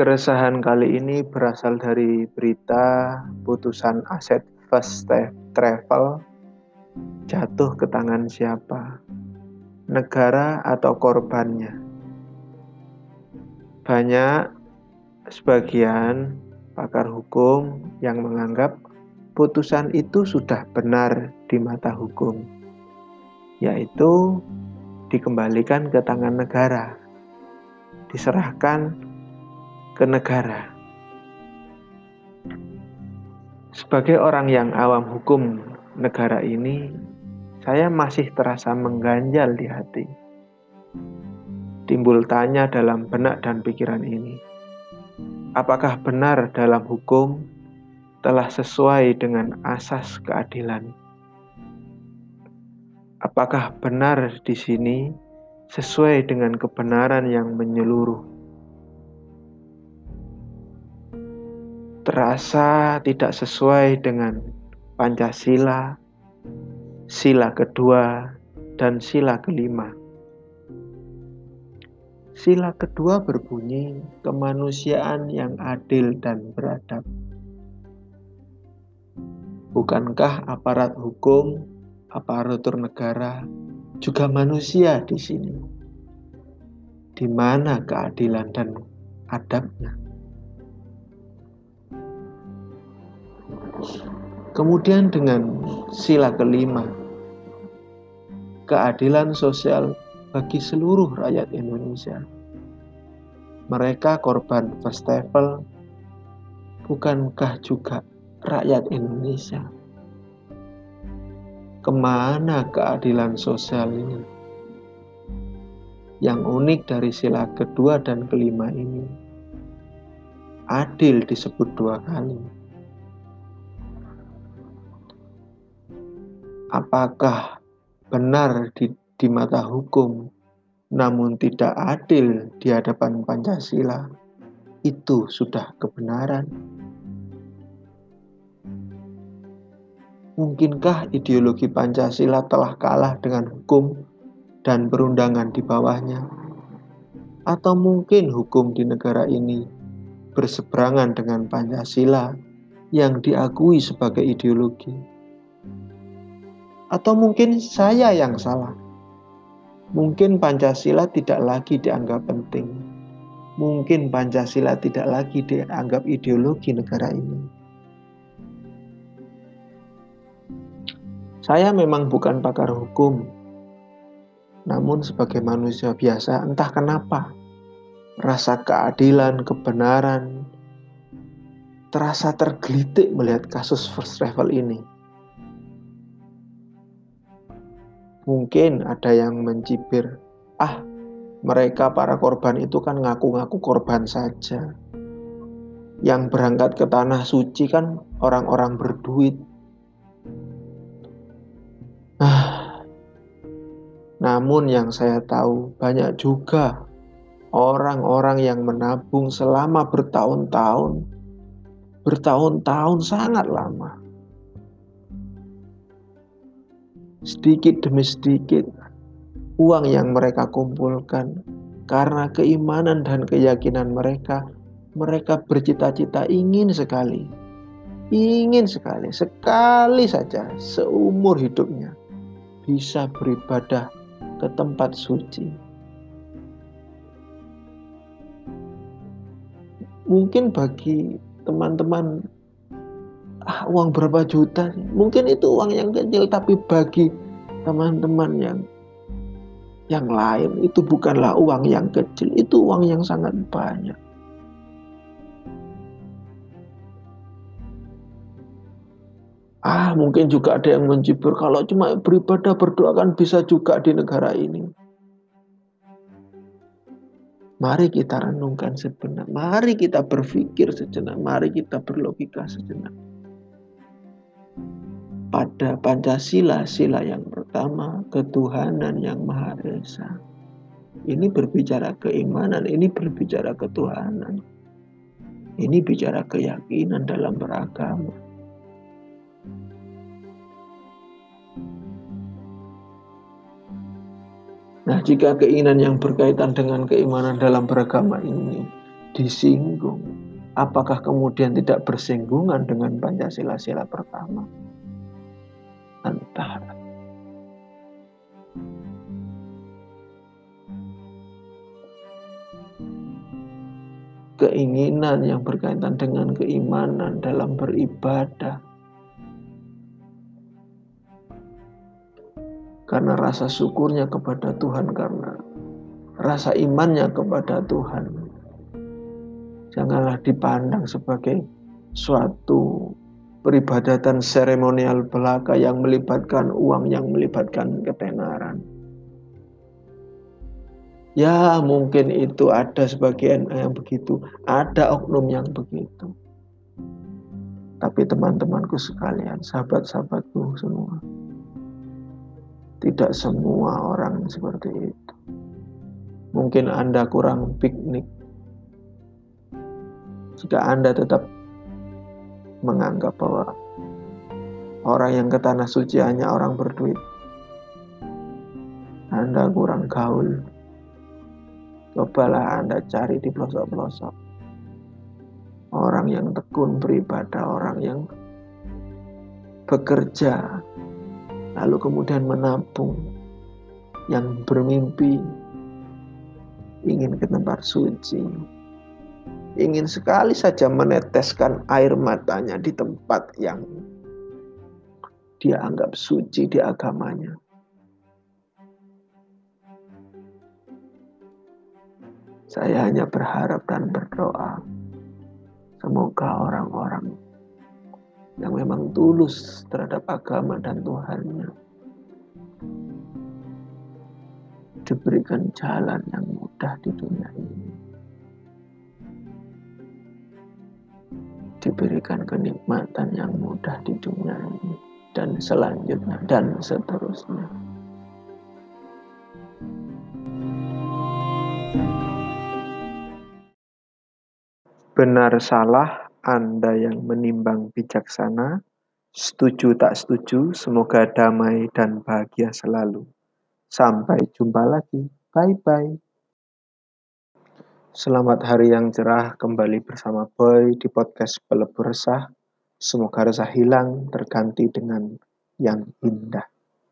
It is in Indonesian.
Keresahan kali ini berasal dari berita putusan aset first travel jatuh ke tangan siapa? Negara atau korbannya? Banyak sebagian pakar hukum yang menganggap putusan itu sudah benar di mata hukum, yaitu dikembalikan ke tangan negara, diserahkan ke negara. Sebagai orang yang awam hukum negara ini, saya masih terasa mengganjal di hati. Timbul tanya dalam benak dan pikiran ini. Apakah benar dalam hukum telah sesuai dengan asas keadilan? Apakah benar di sini sesuai dengan kebenaran yang menyeluruh? Terasa tidak sesuai dengan Pancasila, sila kedua, dan sila kelima. Sila kedua berbunyi kemanusiaan yang adil dan beradab. Bukankah aparat hukum, aparatur negara juga manusia di sini? Di mana keadilan dan adabnya? Kemudian dengan sila kelima, keadilan sosial bagi seluruh rakyat Indonesia. Mereka korban travel, bukankah juga rakyat Indonesia? Ke mana keadilan sosial ini? Yang unik dari sila kedua dan kelima ini, adil disebut dua kali apakah benar di, di mata hukum namun tidak adil di hadapan Pancasila, itu sudah kebenaran. Mungkinkah ideologi Pancasila telah kalah dengan hukum dan perundangan di bawahnya? Atau mungkin hukum di negara ini berseberangan dengan Pancasila yang diakui sebagai ideologi? Atau mungkin saya yang salah. Mungkin Pancasila tidak lagi dianggap penting. Mungkin Pancasila tidak lagi dianggap ideologi negara ini. Saya memang bukan pakar hukum, namun sebagai manusia biasa, entah kenapa rasa keadilan, kebenaran terasa tergelitik melihat kasus first travel ini. Mungkin ada yang mencibir, ah mereka para korban itu kan ngaku-ngaku korban saja. Yang berangkat ke tanah suci kan orang-orang berduit. Ah, namun yang saya tahu banyak juga orang-orang yang menabung selama bertahun-tahun, bertahun-tahun sangat lama sedikit demi sedikit uang yang mereka kumpulkan. Karena keimanan dan keyakinan mereka mereka bercita-cita ingin sekali. Ingin sekali sekali saja seumur hidupnya bisa beribadah ke tempat suci. Mungkin bagi teman-teman ah, uang berapa juta mungkin itu uang yang kecil tapi bagi teman-teman yang yang lain itu bukanlah uang yang kecil itu uang yang sangat banyak. Ah, mungkin juga ada yang mencibur kalau cuma beribadah berdoa kan bisa juga di negara ini. Mari kita renungkan sejenak, mari kita berpikir sejenak, mari kita berlogika sejenak pada Pancasila, sila yang pertama, ketuhanan yang Maha Esa. Ini berbicara keimanan, ini berbicara ketuhanan. Ini bicara keyakinan dalam beragama. Nah, jika keinginan yang berkaitan dengan keimanan dalam beragama ini disinggung, apakah kemudian tidak bersinggungan dengan Pancasila sila pertama? Entah. Keinginan yang berkaitan dengan keimanan dalam beribadah. Karena rasa syukurnya kepada Tuhan karena rasa imannya kepada Tuhan janganlah dipandang sebagai suatu peribadatan seremonial belaka yang melibatkan uang, yang melibatkan ketenaran. Ya mungkin itu ada sebagian yang begitu, ada oknum yang begitu. Tapi teman-temanku sekalian, sahabat-sahabatku semua, tidak semua orang seperti itu. Mungkin Anda kurang piknik, jika Anda tetap menganggap bahwa orang yang ke tanah suci hanya orang berduit, Anda kurang gaul. Cobalah Anda cari di pelosok-pelosok. Orang yang tekun beribadah, orang yang bekerja, lalu kemudian menabung, yang bermimpi ingin ke tempat suci, ingin sekali saja meneteskan air matanya di tempat yang dia anggap suci di agamanya. Saya hanya berharap dan berdoa, semoga orang-orang yang memang tulus terhadap agama dan Tuhannya diberikan jalan yang mudah di dunia ini. Diberikan kenikmatan yang mudah di dunia ini dan selanjutnya dan seterusnya. Benar salah Anda yang menimbang bijaksana, setuju tak setuju, semoga damai dan bahagia selalu. Sampai jumpa lagi. Bye-bye. Selamat hari yang cerah kembali bersama Boy di podcast Pelebur Resah. Semoga resah hilang terganti dengan yang indah.